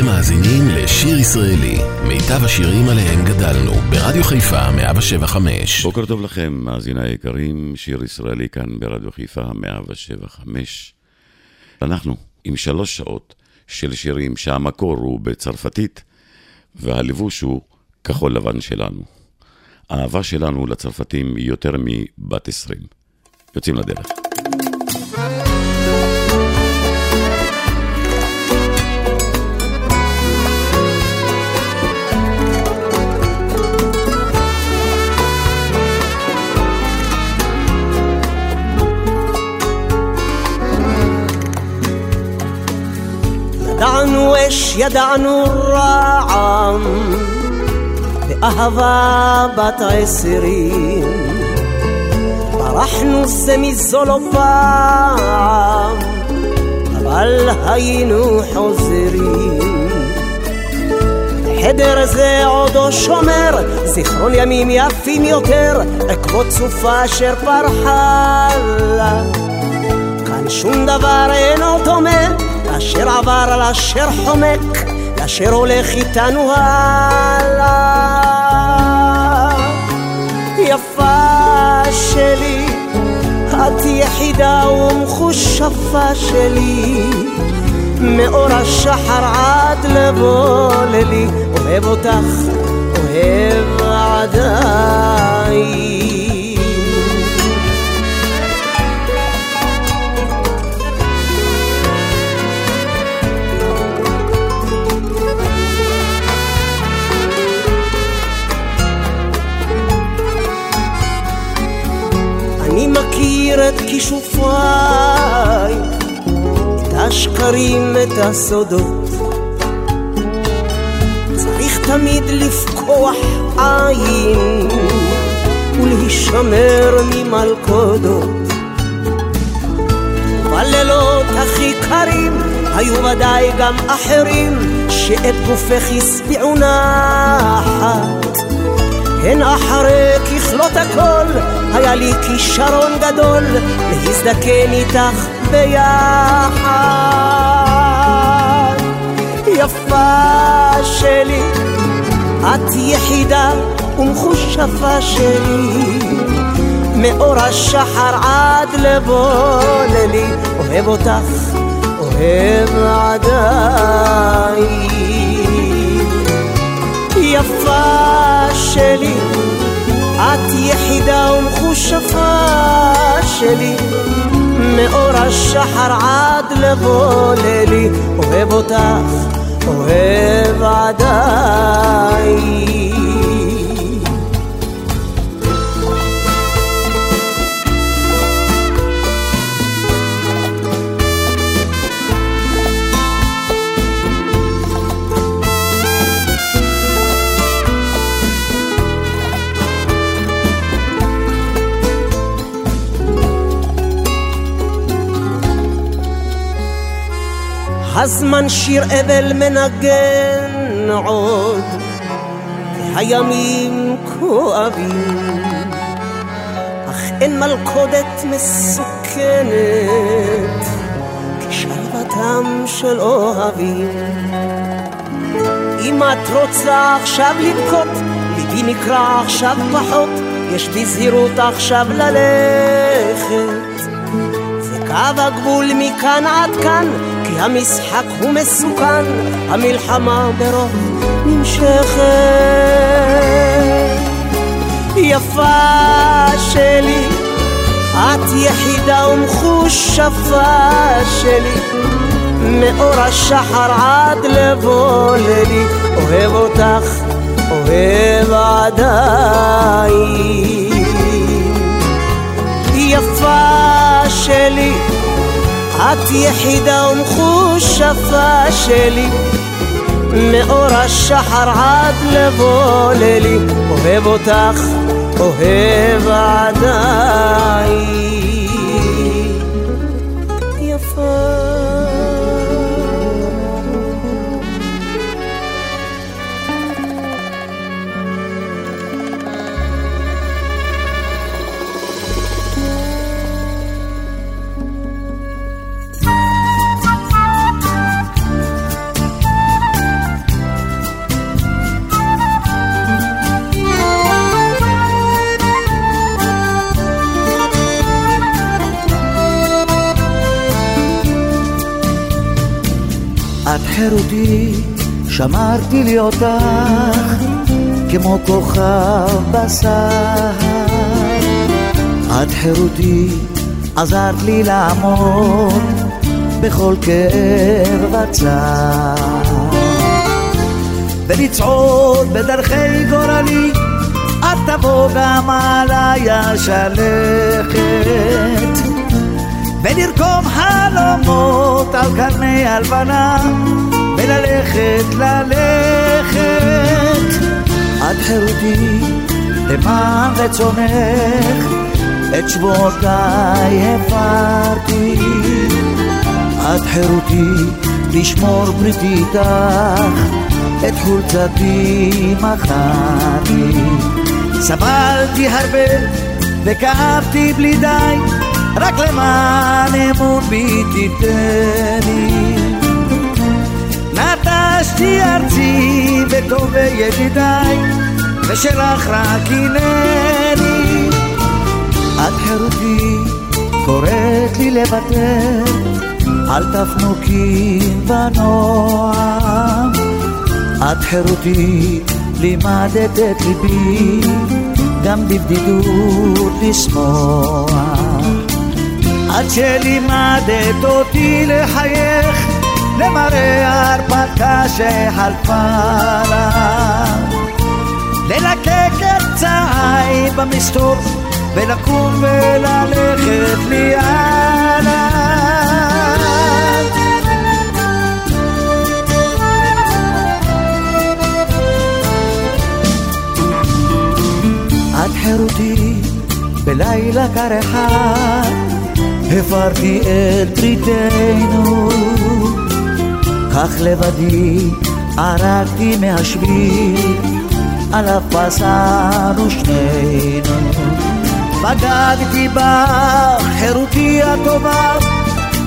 אתם מאזינים לשיר ישראלי, מיטב השירים עליהם גדלנו, ברדיו חיפה 175. בוקר טוב לכם, מאזיני היקרים, שיר ישראלי כאן ברדיו חיפה 175. אנחנו עם שלוש שעות של שירים שהמקור הוא בצרפתית, והלבוש הוא כחול לבן שלנו. האהבה שלנו לצרפתים היא יותר מבת עשרים. יוצאים לדרך. אש, ידענו רעם, באהבה בת עשרים. ברחנו זה מזו לא פעם, אבל היינו חוזרים. חדר זה עודו שומר, זיכרון ימים יפים יותר, עקבות סופה אשר פרחה לה. כאן שום דבר אינו דומה אשר עבר על אשר חומק, אשר הולך איתנו הלאה. יפה שלי, את יחידה ומחושפה שלי, מאור השחר עד לבוא לילי, אוהב אותך, אוהב עדיין. מכיר את כישופיי, את השקרים, את הסודות. צריך תמיד לפקוח עין ולהישמר ממלכודות. בלילות הכי קרים היו ודאי גם אחרים שאת גופך השביעו נחת. הן אחרי ככלות הכל, היה לי כישרון גדול להזדקן איתך ביחד. יפה שלי, את יחידה ומחושפה שלי, מאור השחר עד לבוא לילי, אוהב אותך, אוהב עדיין. יפה שלי, את יחידה ומחושפה שלי, מאור השחר עד לבוא לילי, אוהב אותך, אוהב עדיין. הזמן שיר אבל מנגן עוד, והימים כואבים, אך אין מלכודת מסוכנת כשלוותם של אוהבים. אם את רוצה עכשיו לבכות, ליבי נקרע עכשיו פחות, יש בי זהירות עכשיו ללכת. זה קו הגבול מכאן עד כאן, המשחק הוא מסוכן, המלחמה ברוב נמשכת. יפה שלי, את יחידה ומחושפה שלי, מאור השחר עד לבוא לילי, אוהב אותך, אוהב עדיין. יפה שלי, את יחידה ומחושפה שלי, מאור השחר עד לבוא לילי, אוהב אותך, אוהב עדיין. חירותי, שמרתי לי אותך כמו כוכב בסהר. את חירותי, עזרת לי לעמוד בכל כאב וצער. ולצעוד בדרכי גורלי, את תבוא גם עליי השלכת. ולרקום חלומות על קרני הלבנה, וללכת, ללכת. את חירותי, למען רצונך, את שבועותיי הפרתי. את חירותי, לשמור בריתי איתך, את חולצתי מכרתי. סבלתי הרבה וכאבתי בלי די, רק למען אמון בי תיתני. נטשתי ארצי וטובי ידידיי, ושלך רק הנני. את חירותי, קוראת לי לוותר על תפנוקים בנועם. את חירותי, לימדת את ליבי גם בבדידות לשמוח. עד שלימדת אותי לחייך למראה הרפתקה שחלפה לה. ללקק את צעי במסתור ולקום וללכת לי עליו. את חירותי בלילה קר אחד הפרתי את בריתנו כך לבדי ערקתי מהשביל עליו פסענו שנינו. בגדתי בך חירותי הטובה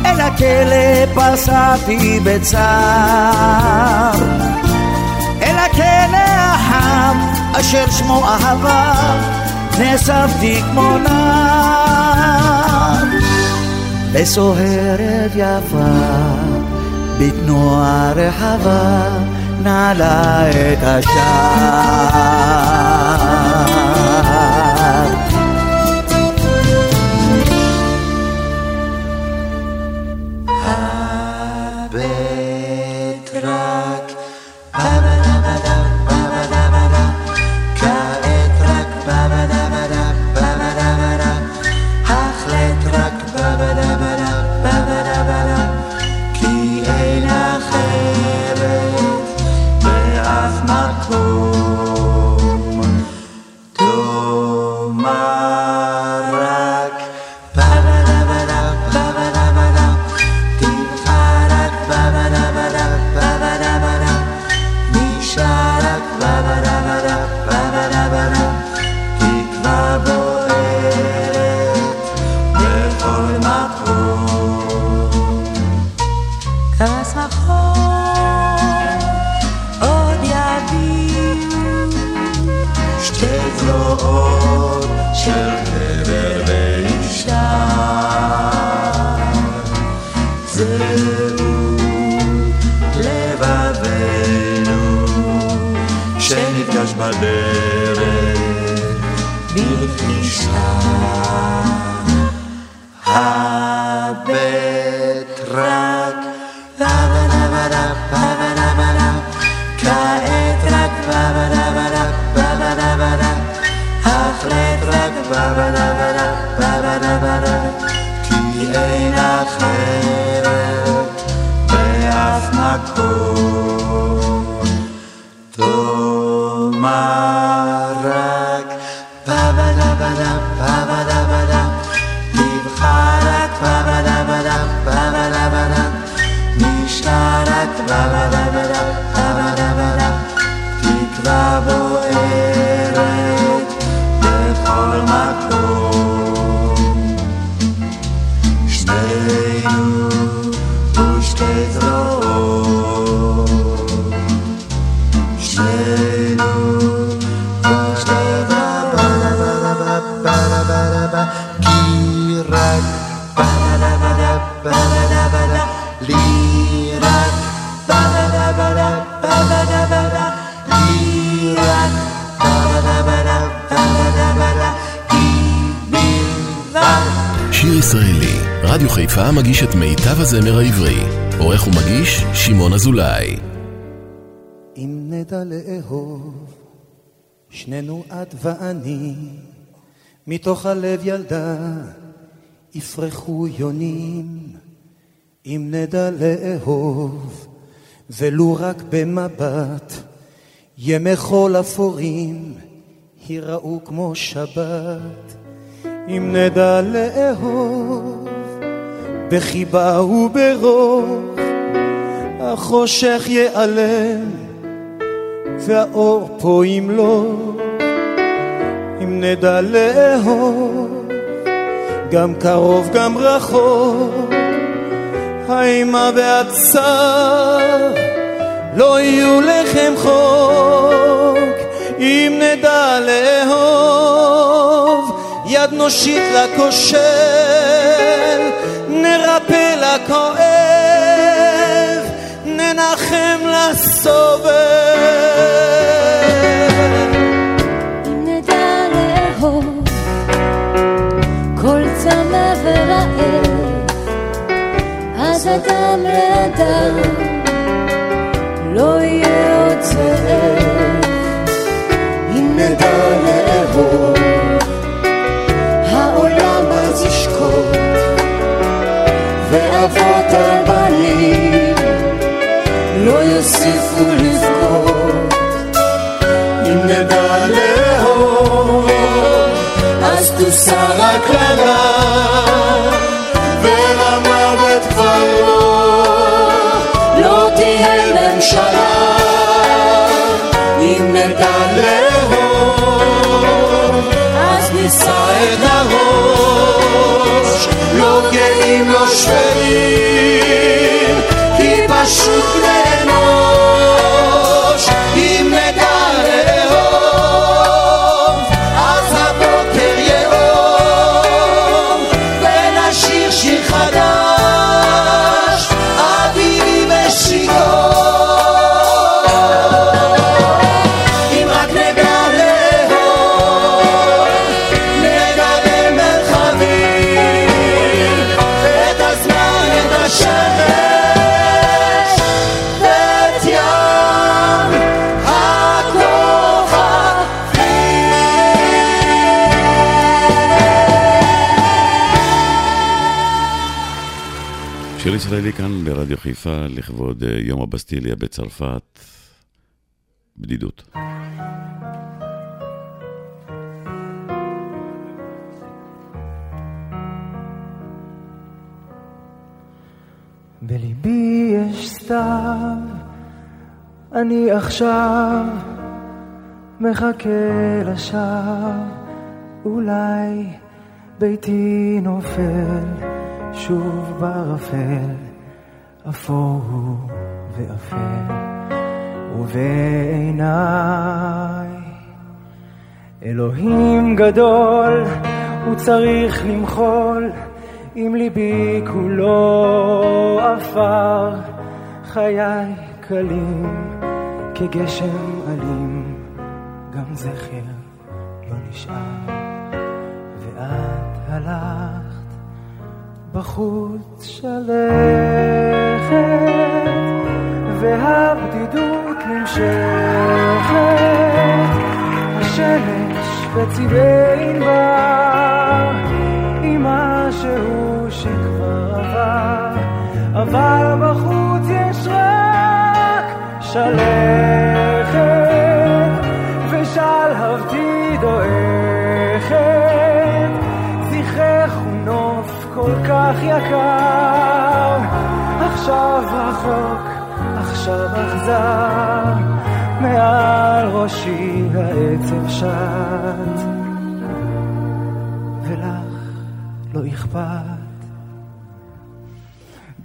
אל הכלא פסעתי בצער. אל הכלא החם אשר שמו אהבה נאספתי כמו נער וסוהרת יפה בתנועה רחבה נעלה את השער תאמר רק בבדה בדה בבדה בדה לבך רק בבדה בדה בבדה בדה נשאר רק בבדה בדה בבדה בדה תקווה בוערת חיפה מגיש את מיטב הזמר העברי. עורך ומגיש, שמעון אזולאי. אם נדע לאהוב, שנינו את ואני, מתוך הלב ילדה, יפרחו יונים. אם נדע לאהוב, ולו רק במבט, ימי חול אפורים ייראו כמו שבת. אם נדע לאהוב, בחיבה וברוך, החושך ייעלם, והאור פה ימלוך. אם נדע לאהוב, גם קרוב גם רחוק, האימה והצער לא יהיו לחם חוק. אם נדע לאהוב, יד נושיט לכושל, נרפא לכואב, ננחם לסובב. אם נדע לאהוב כל צמא ורעב, אז אדם לאדם לא יהיה עוד זאב. אם נדע לאהוב, לא יוסיפו לבכות. אם נדע לאהוב, אז תוסר הקללה, ברדיו חיפה לכבוד אה, יום הבסטיליה בצרפת. בדידות. בליבי יש סתיו, אני עכשיו מחכה לשווא, אולי ביתי נופל שוב בערפל, אפור ואפל, ובעיניי אלוהים גדול, הוא צריך למחול, אם ליבי כולו עפר, חיי קלים כגשם אלים, גם זכר לא נשאר. ואת הלכת בחוץ שלכת, והבדידות נמשכת, השמש בצבעי ענבר, עם משהו שכבר עבר, אבל בחוץ יש רק שלכת, ושלהבתי דועכת, כך יקר, עכשיו רחוק, עכשיו אכזר, מעל ראשי העצב שט, ולך לא אכפת.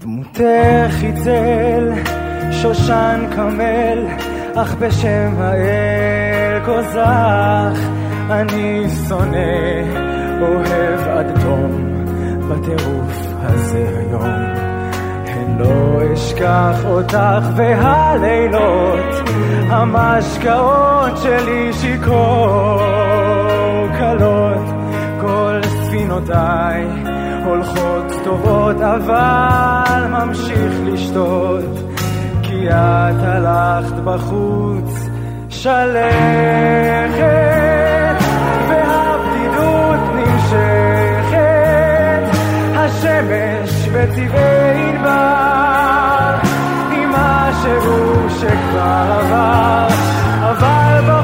דמותך היא צל, שושן קמל, אך בשם האל קוזח, אני שונא, אוהב עד תום, בטירוף הזה היום. הן לא אשכח אותך והלילות, המשקאות שלי שיכור קלות. כל ספינותיי הולכות טובות, אבל ממשיך לשתות, כי את הלכת בחוץ שלכת. שמש וצבעי ענבר, עם משהו שכבר עבר, אבל...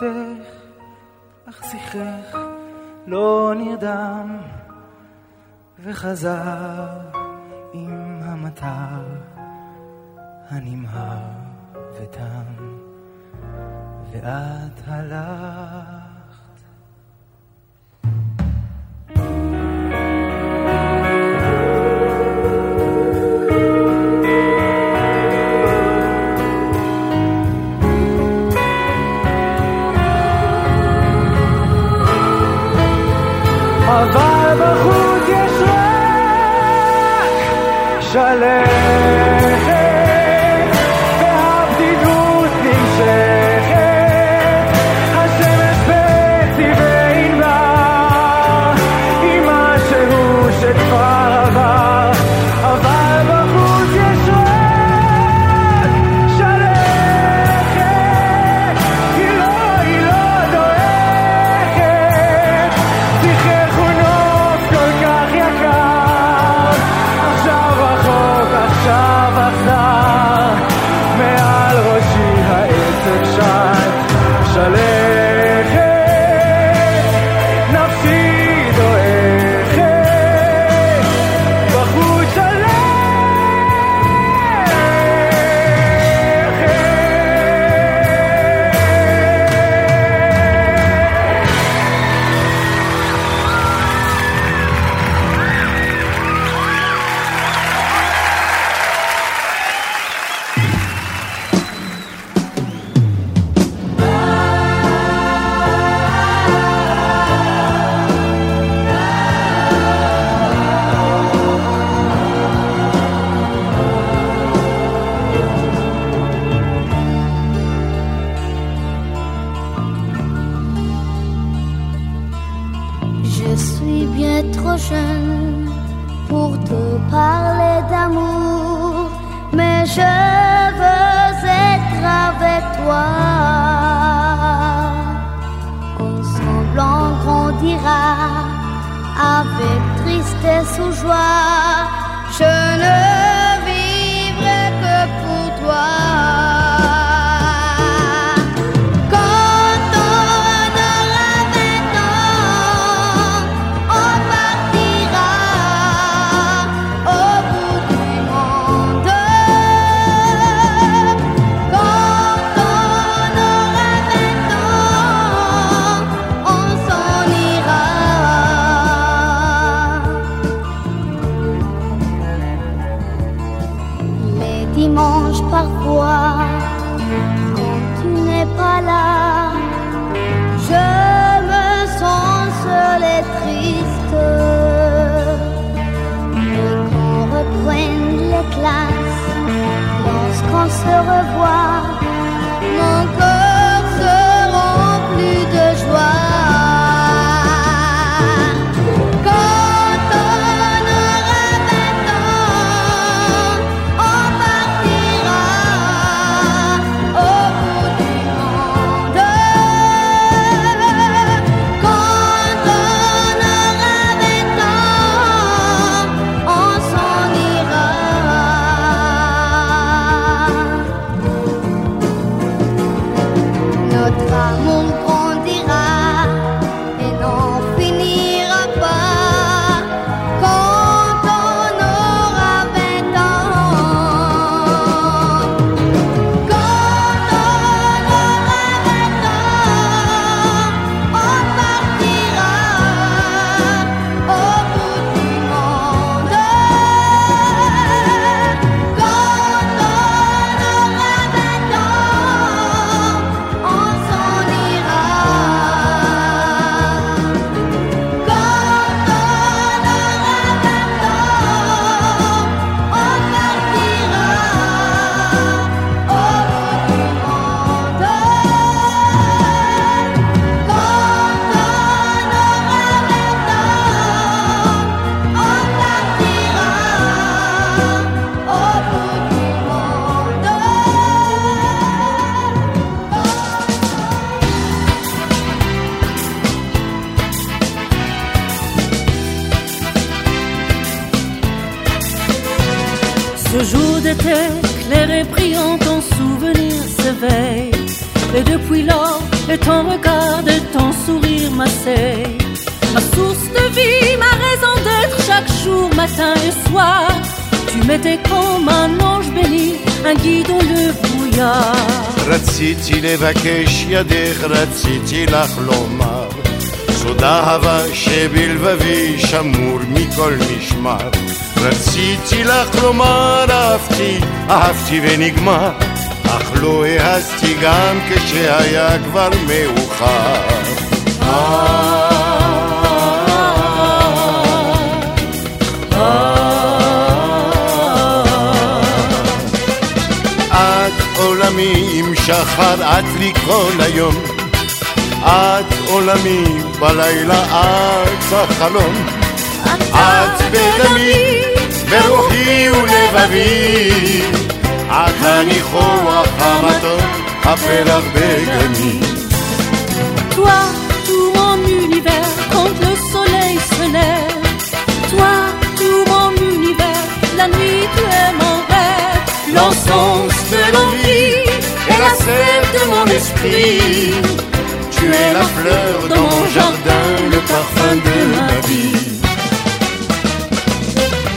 כלפך, אך שיחך לא נרדם, וחזר עם המטר הנמהר ותם, ואת הלך. אבל בחוץ יש רק שלם. ton regard et ton sourire m'asseyent. Ma source de vie, ma raison d'être chaque jour, matin et soir. Tu m'étais comme un ange béni, un guide dans le brouillard. רציתי לבקש ידך, רציתי לך לומר סוד אהבה שבלבבי שמור מכל משמר רציתי לך לומר אהבתי, אהבתי ונגמר אך לא העזתי גם כשהיה כבר מאוחר את עולמי עם שחר, את לי כל היום. את עולמי בלילה, את החלום. את בדמי, ברוחי ולבבי. את הניחוח המתוק, הפרח בגני. Toi, tout mon univers, quand le soleil se lève. Toi, tout mon univers, la nuit tu es mon rêve. L'encens de l'envie et la sève de mon esprit. Tu es la fleur dans mon jardin, le parfum de ma vie.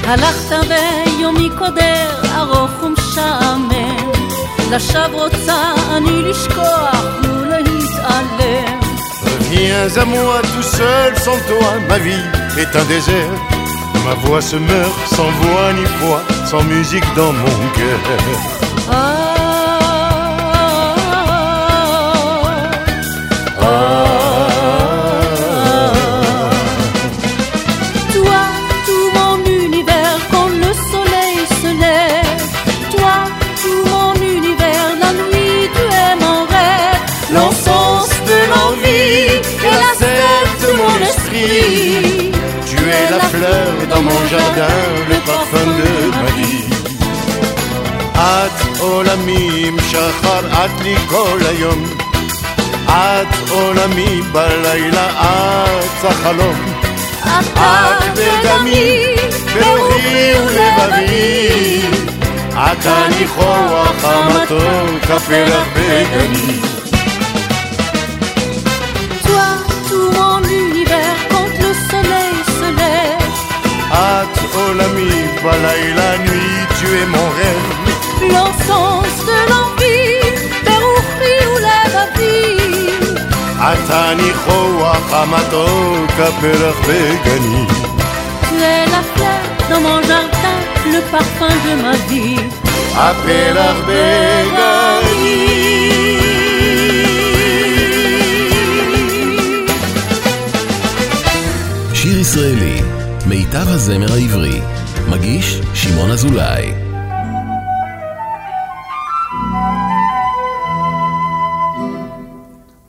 הלכת ביומי קודר, ארוך ומשעמם. לשווא רוצה אני לשכוח ולהתעלם. Reviens à moi tout seul, sans toi, ma vie est un désert. Ma voix se meurt sans voix ni foi, sans musique dans mon cœur. Toi, את עולמי עם שחר, את לי כל היום. את עולמי בלילה, את החלום. את בדמי, ברוחי ולבבי. את הניחוח המתוק, הפרח בגני. Toi, tout mon univers, quand le soleil se lève. את עולמי בלילה, nuit, tu es mon rêve. L'encens de l'envie, ברוחי ולבבי. את הניחוח המתוק, הפרח בגני. Tu es la fleur dans mon jardin, le parfum de ma vie. הפרח בגני. שיר ישראלי, מיטב הזמר העברי. מגיש שמעון אזולאי.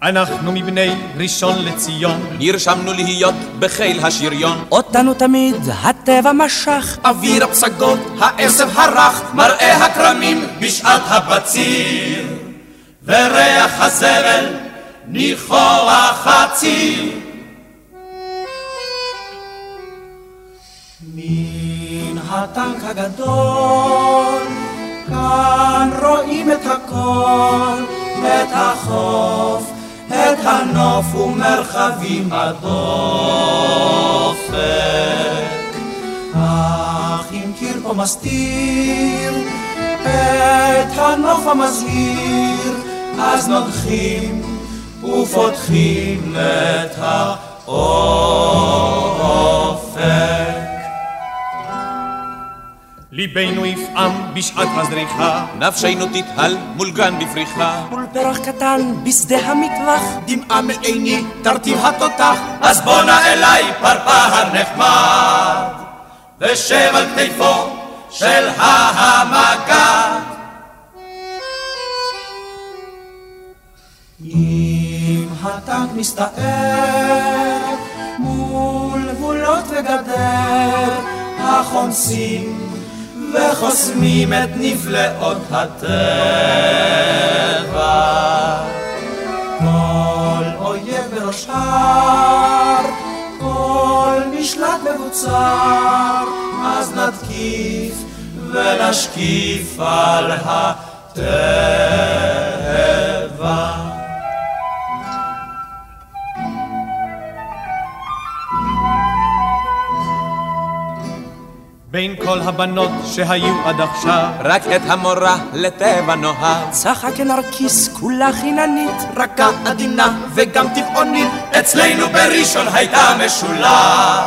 אנחנו מבני ראשון לציון, נרשמנו להיות בחיל השריון. אותנו תמיד הטבע משך. אוויר הפסגות, העשב הרך, מראה הכרמים בשעת הבציר. וריח הזבל, ניחוח הציר. מן הטנק הגדול, כאן רואים את הכל, את החוף, את הנוף ומרחבים הדופק. אך אם קיר פה מסתיר את הנוף המזהיר, אז נוגחים ופותחים את האופק. ליבנו יפעם בשעת הזריחה, נפשנו תתהל מול גן בפריחה. מול פרח קטן בשדה המטווח, דמעה מעיני תרטיב התותח, אז בואנה אליי פרפר נחמד, ושב על כתפו של המגד. אם הטנק מסתער מול גבולות וגדר, החומסים וחוסמים את נפלאות הטבע. כל אויב בראש הר, כל משלט מבוצר, אז נתקיף ונשקיף על הטבע. בין כל הבנות שהיו עד עכשיו. רק את המורה לטבע נוהג. צחק נרקיס כולה חיננית רכה עדינה וגם טבעונית. אצלנו בראשון הייתה משולה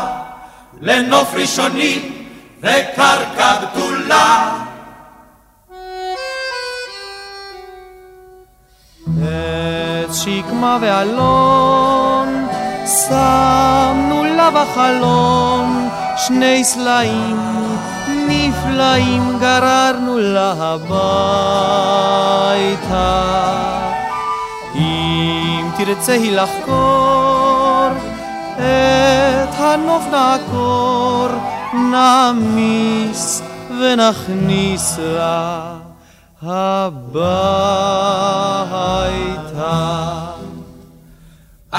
לנוף ראשוני וקרקע בתולה. את שקמה ואלון שמנו לה בחלון שני סלעים נפלאים גררנו לה הביתה אם תרצה היא לחקור את הנוף נעקור נעמיס ונכניס לה הביתה.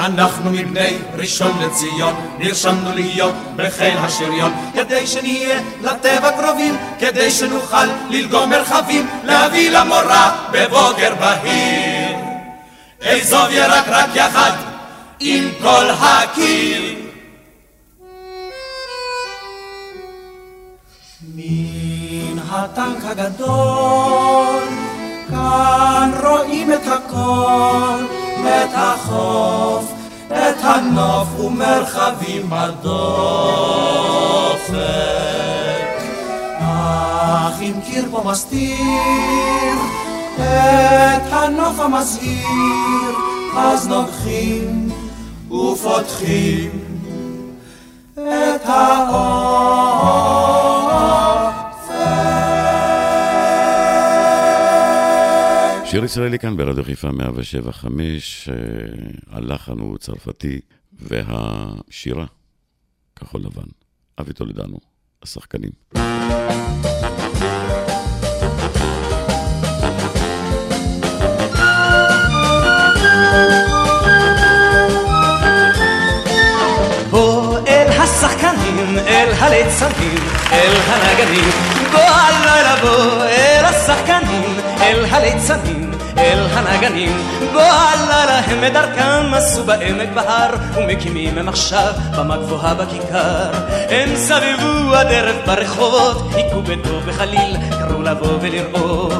אנחנו מבני ראשון לציון, נרשמנו להיות בחיל השריון, כדי שנהיה לטבע קרובים, כדי שנוכל ללגום מרחבים, להביא למורה בבוקר בהיר. אזוב ירק רק יחד עם כל הקיר. מן הטנק הגדול, כאן רואים את הכל, את החוף, את הנוף ומרחבים הדופק. אך אם קיר פה מסתיר את הנוף המזהיר, אז נוגחים ופותחים את האור. שיר ישראלי כאן ברדיו חיפה 175, הלחן הוא צרפתי, והשירה כחול לבן. אבי טולדנו, השחקנים. השחקנים, אל הליצנים, אל הנגנים, בוא הלילה בוא אל השחקנים, אל הליצנים, אל הנגנים, בוא הלילה הם את דרכם עשו בעמק בהר, ומקימים הם עכשיו במה גבוהה בכיכר. הם סבבו הדרך ברחובות, היכו בטוב וחליל, קראו לבוא ולראות.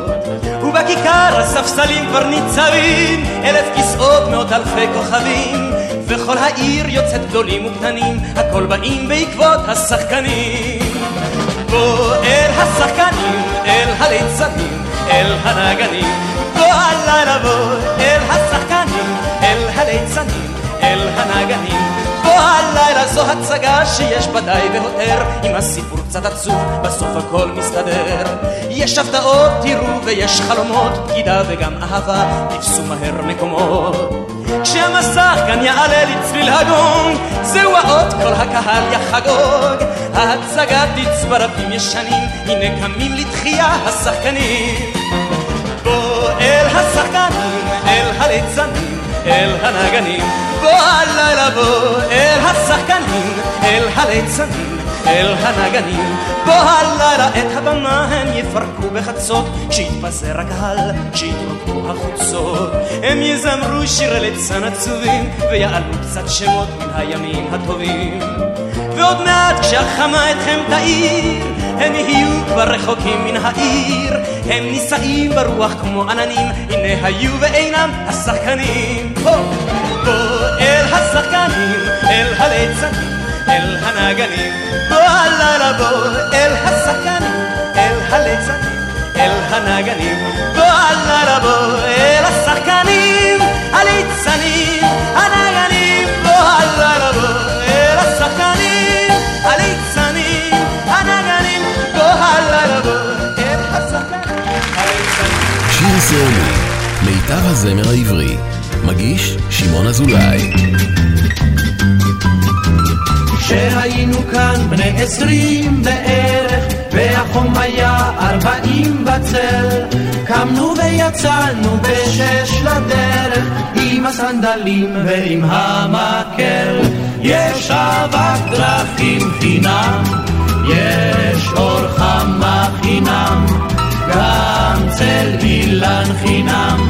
ובכיכר הספסלים כבר ניצבים, אלף כיסאות, מאות אלפי כוכבים. וכל העיר יוצאת גדולים וקטנים, הכל באים בעקבות השחקנים. בוא אל השחקנים, אל הליצנים, אל הנגנים. בוא הלילה בוא אל השחקנים, אל הליצנים, אל הנגנים. בוא הלילה זו הצגה שיש בה די והותר, עם הסיפור קצת עצוב, בסוף הכל מסתדר. יש הפתעות, תראו, ויש חלומות, בגידה וגם אהבה, תפסו מהר מקומות. כשהמסך כאן יעלה לצליל הגונג, זהו האות כל הקהל יחגוג. ההצגה תצבע רבים ישנים, הנה קמים לתחייה השחקנים. אל השחקנים, אל הליצנים, אל הנגנים. בוא הלילה בוא אל השחקנים, אל הליצנים. אל הנגנים, בוא הלילה את הבמה הם יפרקו בחצות, כשיתפזר הקהל, כשיתרוקו החוצות. הם יזמרו שירי ליצן עצובים, ויעלו קצת שמות מן הימים הטובים. ועוד מעט כשהחמה אתכם תאיר, הם יהיו כבר רחוקים מן העיר. הם נישאים ברוח כמו עננים, הנה היו ואינם השחקנים. בוא, בוא אל השחקנים, אל הליצנים. אל הנגנים, בוא הלילה בוא אל השחקנים, אל הליצנים, אל הנגנים, הזמר העברי, מגיש שמעון אזולאי. כשהיינו כאן בני עשרים בערך, והחום היה ארבעים בצל, קמנו ויצאנו בשש לדרך, עם הסנדלים ועם המקל. יש אבק דרכים חינם, יש אור חמה חינם. אילן חינם,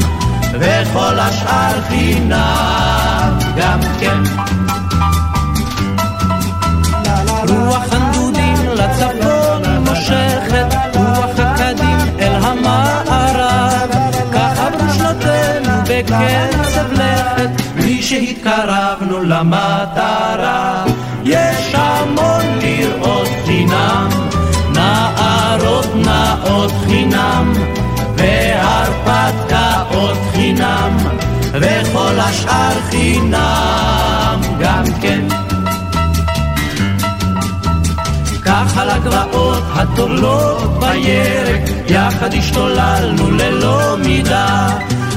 וכל השאר חינם גם כן. רוח הנדודים לצפון מושכת, רוח הקדים אל המערב, ככה עברו בקצב לכת, בלי שהתקרבנו למטרה. יש המון לראות חינם, נערות נאות חינם, והרפתקאות חינם, וכל השאר חינם גם כן. כך על הגבעות הטולות בירק, יחד השתוללנו ללא מידה,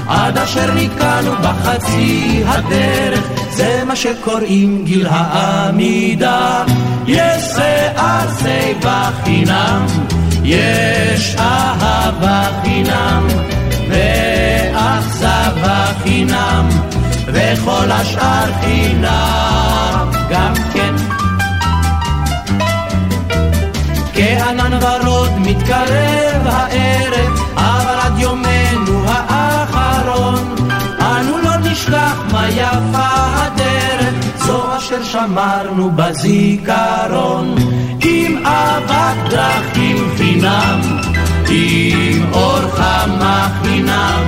עד אשר נתקענו בחצי הדרך, זה מה שקוראים גיל העמידה. יש שיער שיבה חינם, יש אהבה חינם, ואכזבה חינם, וכל השאר חינם גם כן. כענן ורוד מתקרב הערב, אבל עד יומנו האחרון, אנו לא נשכח מה יפה הדרך, זו אשר שמרנו בזיכרון. עם אבק דרכים חינם, עם אור חמה חינם,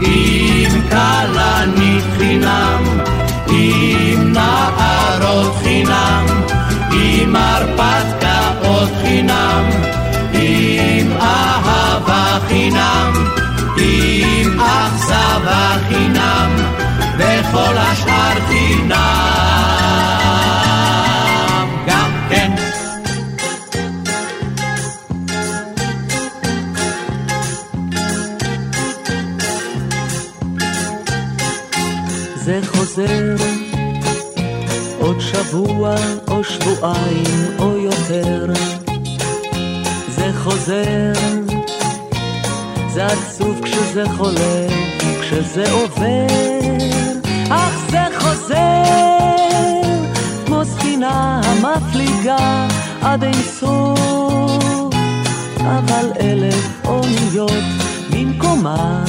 עם כלנית חינם, עם נערות חינם, עם הרפתקאות חינם, עם אהבה חינם, עם אכזבה חינם, וכל השאר חינם. או שבועיים או יותר. זה חוזר זה עצוב כשזה חולף כשזה עובר. אך זה חוזר כמו ספינה המפליגה עד אין סוף. אבל אלף אוניות במקומה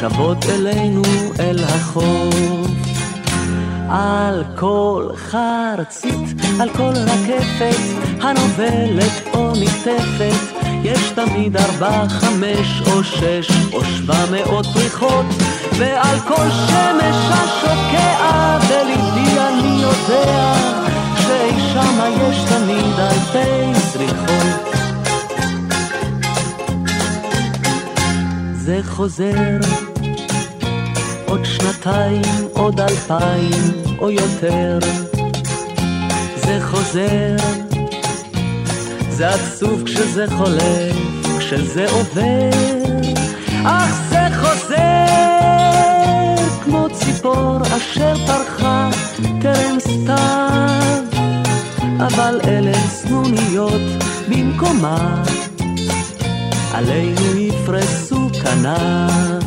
שבות אלינו אל החוף. על כל חרצית, על כל רקפת, הנובלת או נקטפת, יש תמיד ארבע, חמש או שש או שבע מאות פריחות, ועל כל שמש השוקע בליבי אני יודע, שאי שמה יש תמיד אלפי זריחות. זה חוזר עוד שנתיים, עוד אלפיים או יותר. זה חוזר, זה עצוב כשזה חולף, כשזה עובר, אך זה חוזר כמו ציפור אשר פרחה טרם סתיו, אבל אלה סנוניות במקומה, עלינו יפרסו כנף.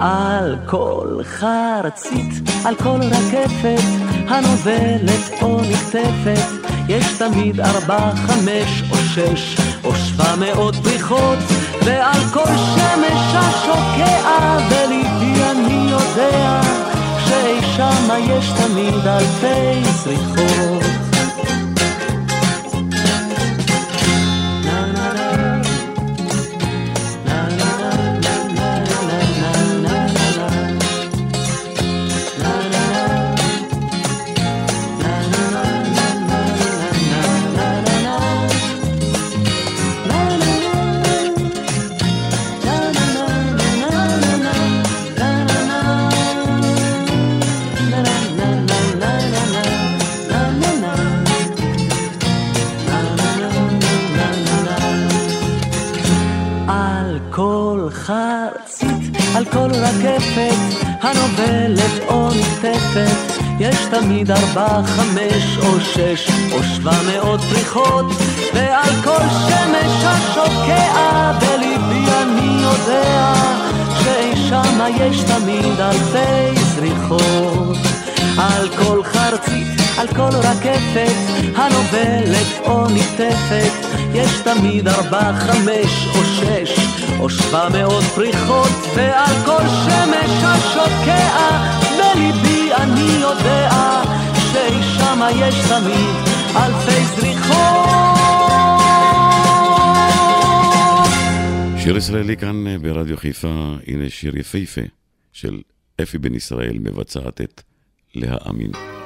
על כל חרצית, על כל רקפת, הנובלת או נקטפת, יש תמיד ארבע, חמש או שש או שבע מאות פריחות, ועל כל שמש השוקע בליבי אני יודע, שאי שמה יש תמיד אלפי זריחות. תמיד ארבע, חמש או שש או שבע מאות פריחות, ועל כל שמש השוקע בליבי אני יודע, שאי שמה יש תמיד אלפי זריחות. על כל חרצית, על כל רקפת, הנובלת או נקטפת, יש תמיד ארבע, חמש או שש או שבע מאות פריחות ועל כל שמש השוקע בליבי אני יודע ששמה יש תמיד אלפי זריחות שיר ישראלי כאן ברדיו חיפה, הנה שיר יפהפה של אפי בן ישראל מבצעת את להאמין.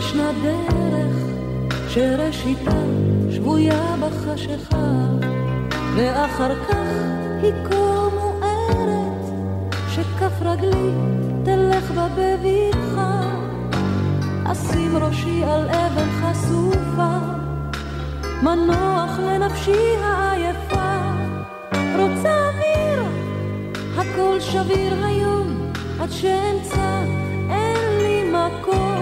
ישנה דרך שראשיתה שבויה בחשיכה ואחר כך היא כה מוארת שכף רגלי תלך בה בבטחה. אשים ראשי על אבן חשופה מנוח לנפשי העייפה. רוצה אוויר? הכל שביר היום עד שאמצא אין לי מקום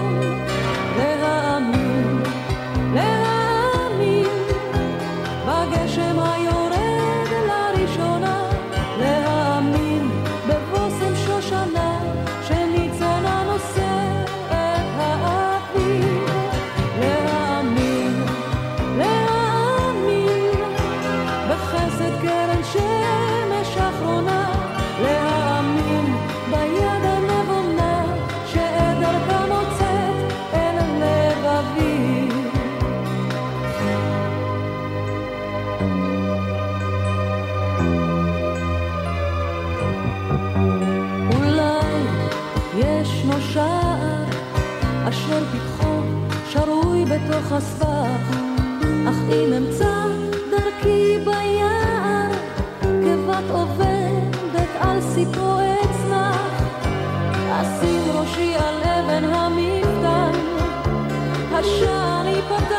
בתוך הסבך, אך אם אמצא דרכי ביער, כבת עובדת על סיפו אצנח, אשים ראשי על אבן המפתן, השער ייפתח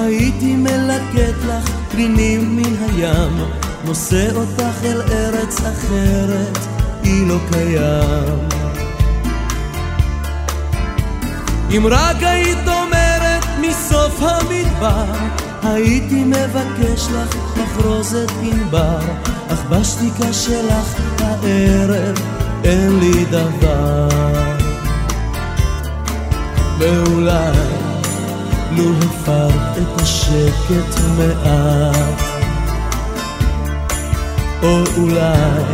הייתי מלקט לך פנינים מן הים, נושא אותך אל ארץ אחרת, היא לא קיים. אם רק היית אומרת מסוף המדבר, הייתי מבקש לך מחרוזת ענבר, אך בשתיקה שלך הערב אין לי דבר. ואולי לו הפרת את השקט מעט, או אולי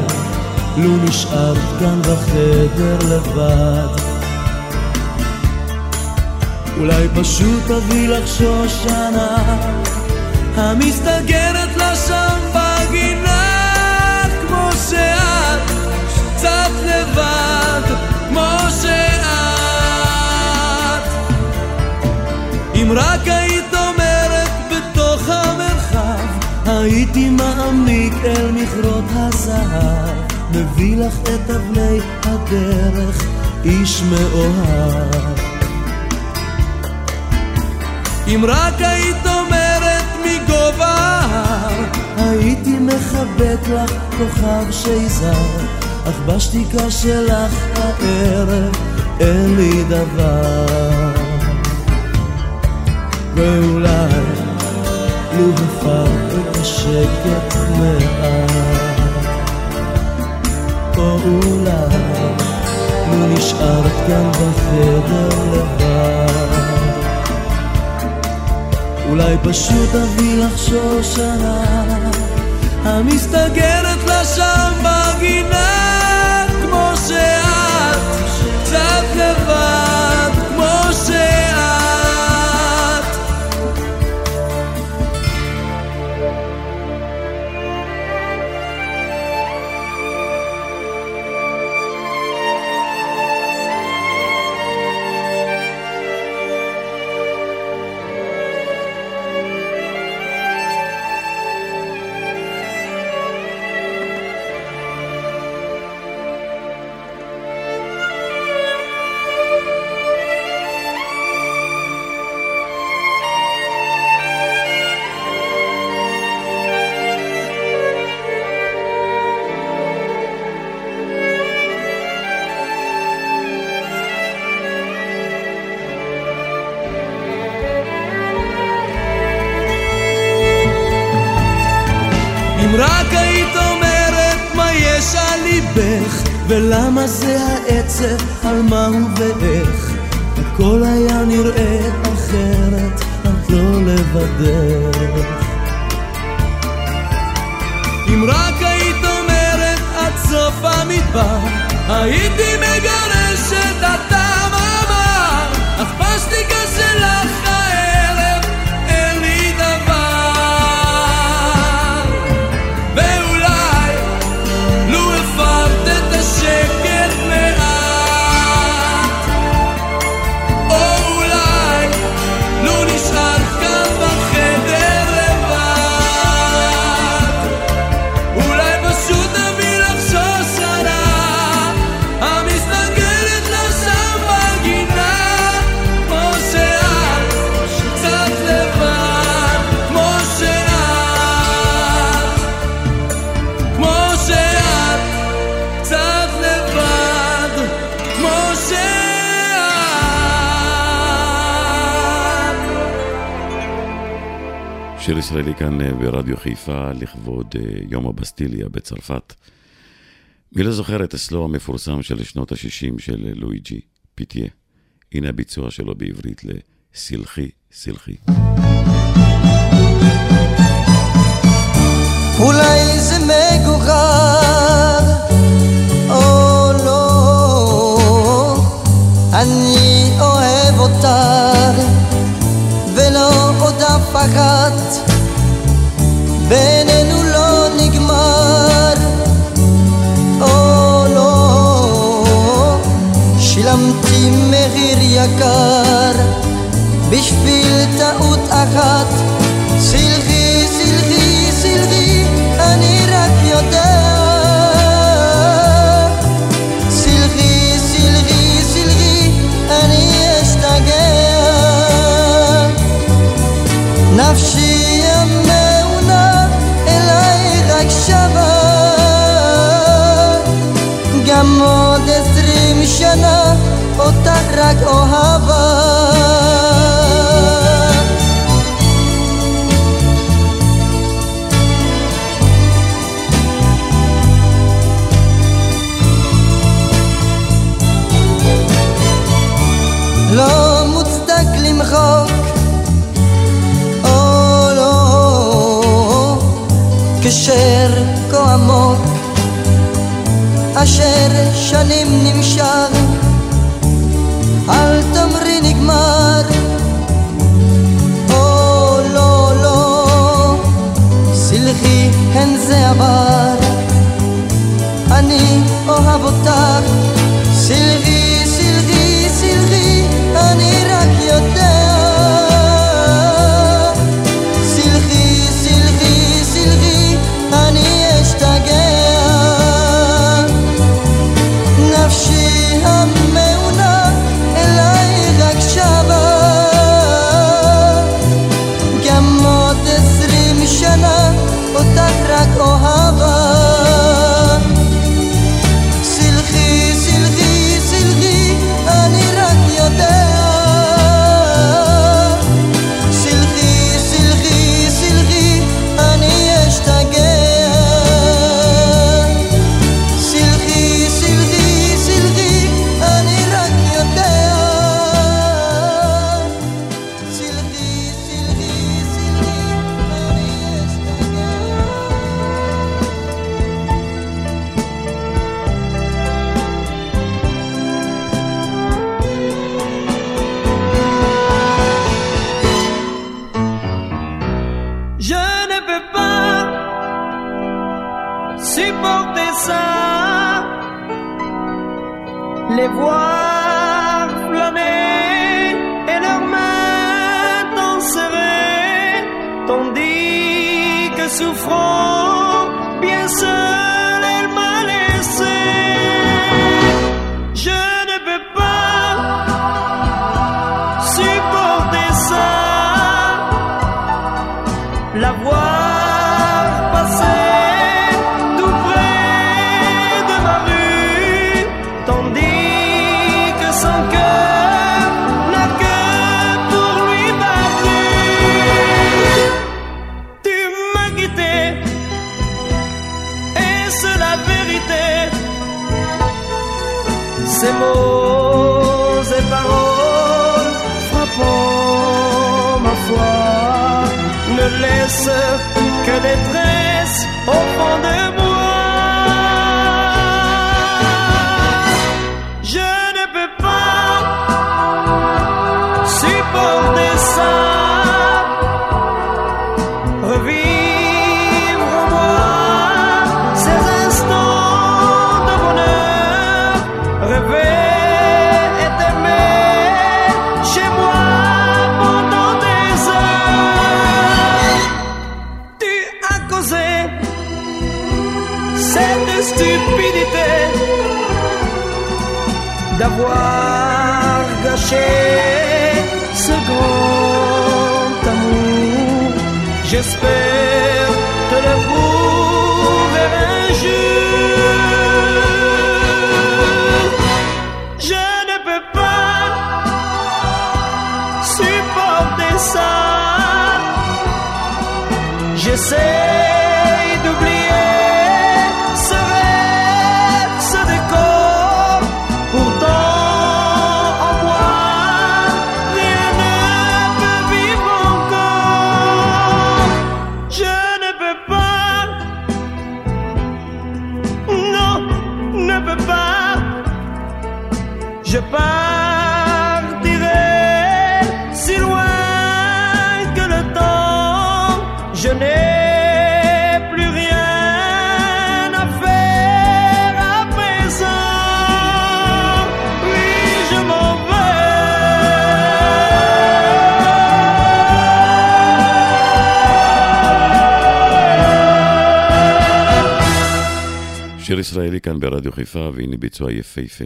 לו נשארת כאן בחדר לבד. אולי פשוט תביא לך שושנה המסתגרת לה שם בגינה כמו שאת קצת לבד כמו שאת רק היית אומרת בתוך המרחב הייתי מעמיק אל מכרות הזהב מביא לך את אבני הדרך איש מאוהב אם רק היית אומרת מגובה ההר, הייתי מחבק לך כוכב שיזר, אך בשתיקה שלך הערב אין לי דבר. ואולי לו הפר את השקט מעט, או אולי לו נשארת כאן בחדר לבד. אולי פשוט אביא לך שושנה המסתגרת לה שם בגינה כמו שאת קצת לבד ולמה זה העצב, על מה ואיך הכל היה נראה אחרת, את לא לבדך. אם רק היית אומרת עד סוף המדבר הייתי מגרש את שיר ישראלי כאן אה, ברדיו חיפה לכבוד אה, יום הבסטיליה בצרפת. מי לא זוכר את הסלו המפורסם של שנות ה-60 של לואיג'י פיטיה? הנה הביצוע שלו בעברית לסלחי, סלחי. אולי זה מגוחך, או לא, אני אוהב אותך, ולא עוד אף אחת, יקר, בשביל טעות אחת, J'espère te le prouver un jour. Je ne peux pas supporter ça. Je sais. ישראלי כאן ברדיו חיפה, והנה ביצוע יפהפה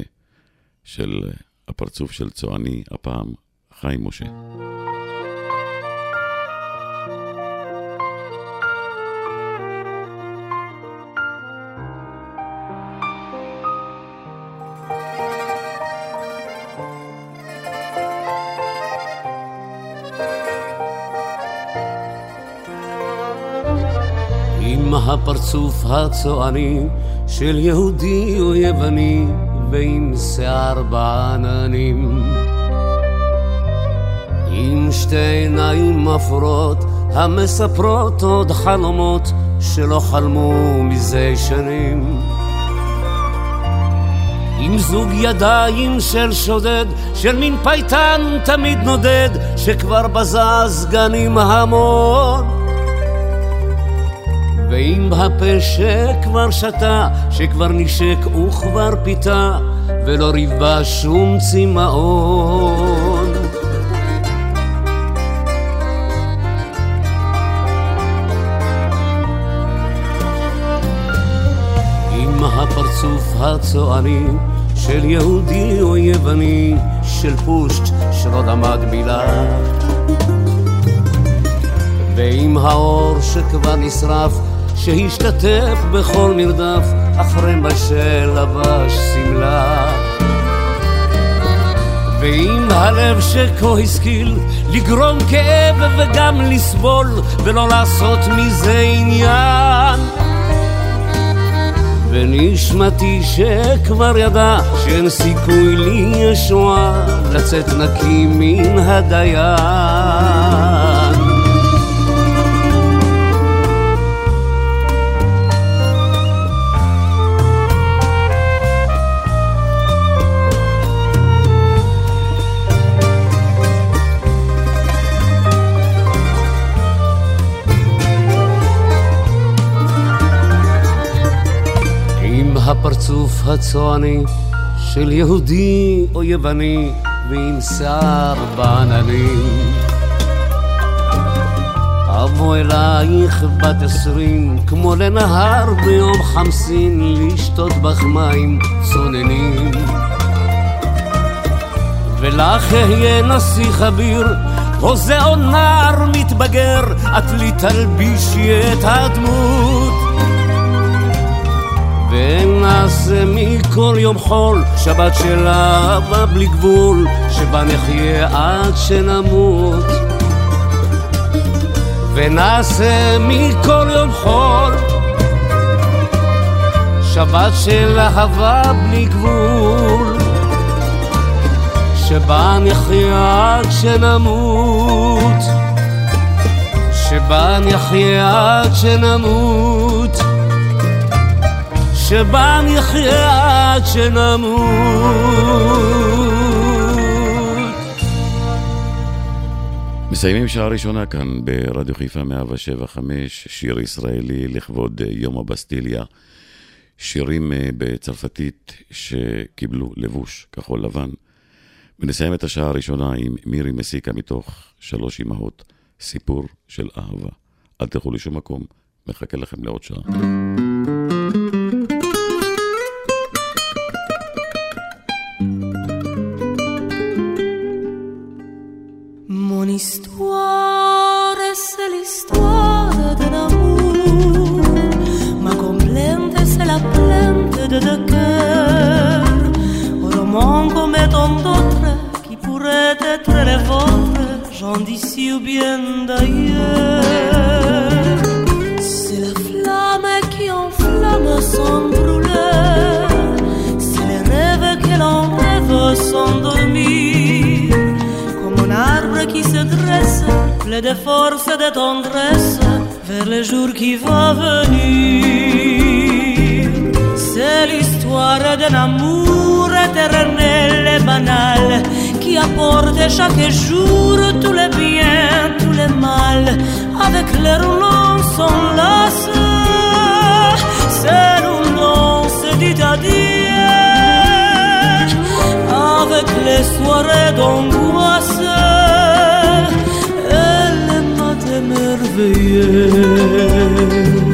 של הפרצוף של צועני, הפעם חיים משה. הפרצוף הצועני של יהודי או יווני ועם שיער בעננים. עם שתי עיניים אפורות המספרות עוד חלומות שלא חלמו מזה שנים. עם זוג ידיים של שודד, של מין פייטן תמיד נודד, שכבר בזז גנים המון. ועם הפה שכבר שתה, שכבר נשק וכבר פיתה, ולא ריבה שום צמאון. עם הפרצוף הצועני של יהודי או יווני, של פושט שלא למד מילה. ועם האור שכבר נשרף, שהשתתף בכל מרדף, אחרי מה שלבש שמלה. ועם הלב שכה השכיל לגרום כאב וגם לסבול, ולא לעשות מזה עניין. ונשמתי שכבר ידע שאין סיכוי לי ישועה לצאת נקי מן הדיין. הפרצוף הצועני של יהודי או יווני ועם שיער בעננים. אבוא אלייך בת עשרים כמו לנהר ביום חמסין לשתות בך מים צוננים. ולך אהיה נסיך אביר או נער מתבגר את לי תלבישי את הדמות ונעשה מכל יום חול שבת של אהבה בלי גבול שבה נחיה עד שנמות. ונעשה מכל יום חול שבת של אהבה בלי גבול שבה נחיה עד שנמות. שבה נחיה עד שנמות שבה נחיה עד שנמות. מסיימים שעה ראשונה כאן ברדיו חיפה 175, שיר ישראלי לכבוד יום הבסטיליה. שירים אה, בצרפתית שקיבלו לבוש כחול לבן. ונסיים את השעה הראשונה עם מירי מסיקה מתוך שלוש אמהות, סיפור של אהבה. אל תלכו לשום מקום, מחכה לכם לעוד שעה. Histoire, c'est l'histoire d'un amour. Ma complainte, c'est la plainte de deux cœurs. Roman comme tant d'autres qui pourraient être les vôtres, gens d'ici ou bien d'ailleurs. C'est la flamme qui enflamme sans brûler. C'est les rêves que l'on rêve sans dormir se dresse, plein de force et de tendresse, vers le jour qui va venir. C'est l'histoire d'un amour éternel et banal, qui apporte chaque jour tous les biens, tous les mal, avec leur nom s'enlace. C'est nom se dit adieu avec les soirées d'angoisse. về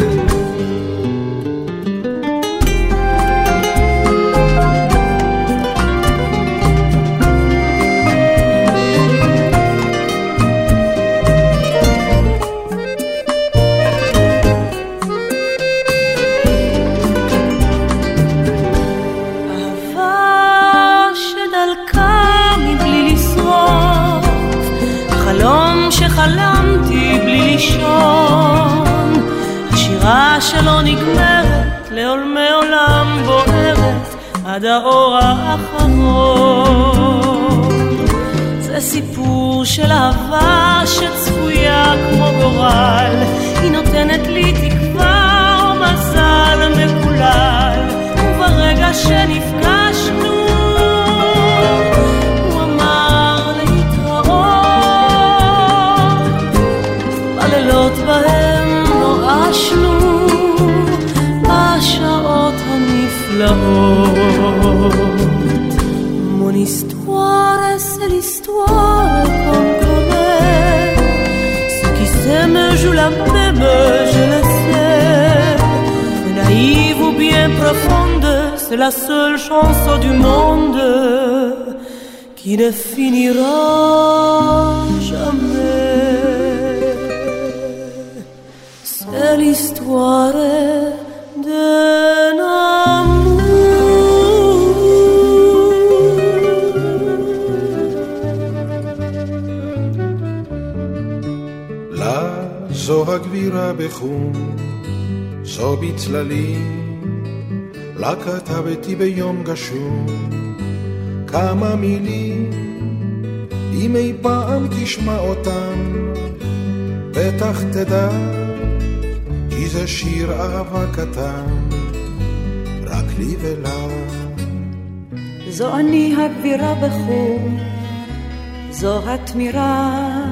של אהבה שצפויה כמו גורל, היא נותנת לי תקווה או מזל מקולל, וברגע שנפגשנו בהם נואשנו בשעות הנפלאות. c'est la seule chanson du monde qui ne finira jamais. C'est l'histoire d'un amour. La Bechum, Zobit לה כתבתי ביום גשום. כמה מילים, אם אי פעם תשמע אותם, בטח תדע, כי זה שיר אהבה קטן, רק לי ולה. זו אני הגבירה בחום, זו התמירה,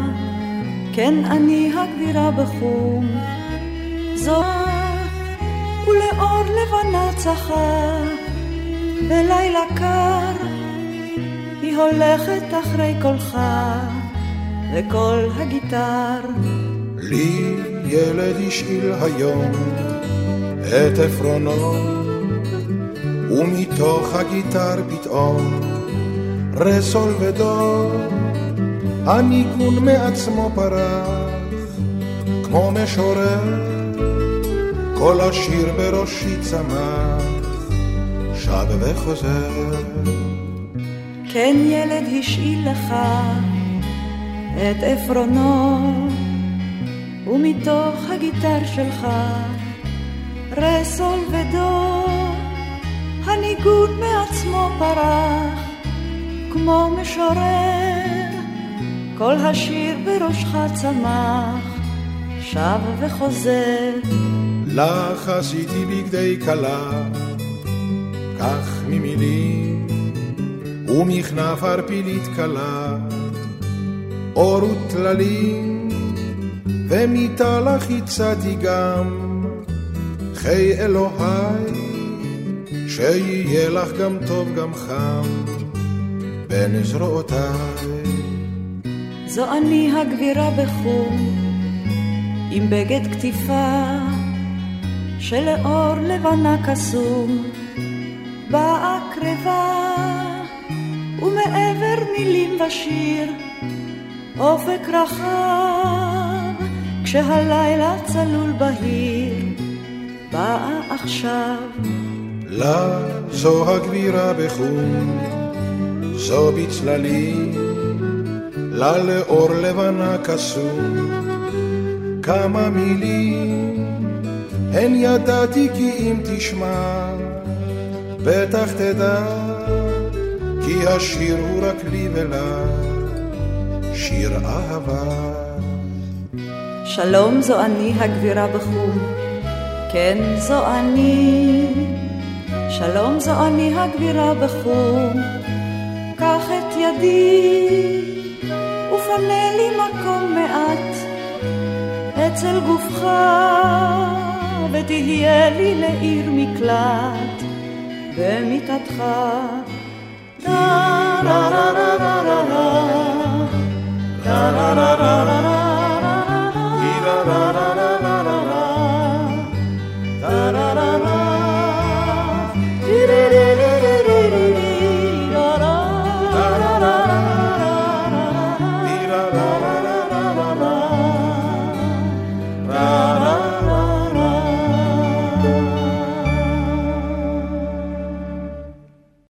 כן אני הגבירה בחום, זו ולאור לבנה צחה, בלילה קר. היא הולכת אחרי קולך וקול הגיטר. לי ילד השאיל היום את עפרונו, ומתוך הגיטר פתאום רסול ודור, הניגון מעצמו פרח, כמו משורר, כל השיר בראשי צמח, שב וחוזר. כן ילד השאיל לך את עפרונו, ומתוך הגיטר שלך רסול ודו, הניגון מעצמו פרח, כמו משורר, כל השיר בראשך צמח, שב וחוזר. לך עשיתי בגדי כלה, כך ממילים ומכנף ערפילית קלה, אור וטללים, ומיטה לך הצעתי גם, חיי אלוהי, שיהיה לך גם טוב גם חם, בין זרועותיי. זו אני הגבירה בחום, עם בגד כתיפה, שלאור לבנה קסום, באה קרבה. ומעבר מילים ושיר, אופק רחב, כשהלילה צלול בהיר, באה עכשיו. לה זו הגבירה בחום, זו בצללים, לה לאור לבנה קסום, כמה מילים, הן ידעתי כי אם תשמע, בטח תדע. כי השיר הוא רק לי ולה, שיר אהבה. שלום זו אני הגבירה בחום, כן זו אני. שלום זו אני הגבירה בחום, קח את ידי ופנה לי מקום מעט אצל גופך, ותהיה לי לעיר מקלט במיטתך. טה לה לה לה לה לה לה טה לה לה לה לה לה לה לה לה לה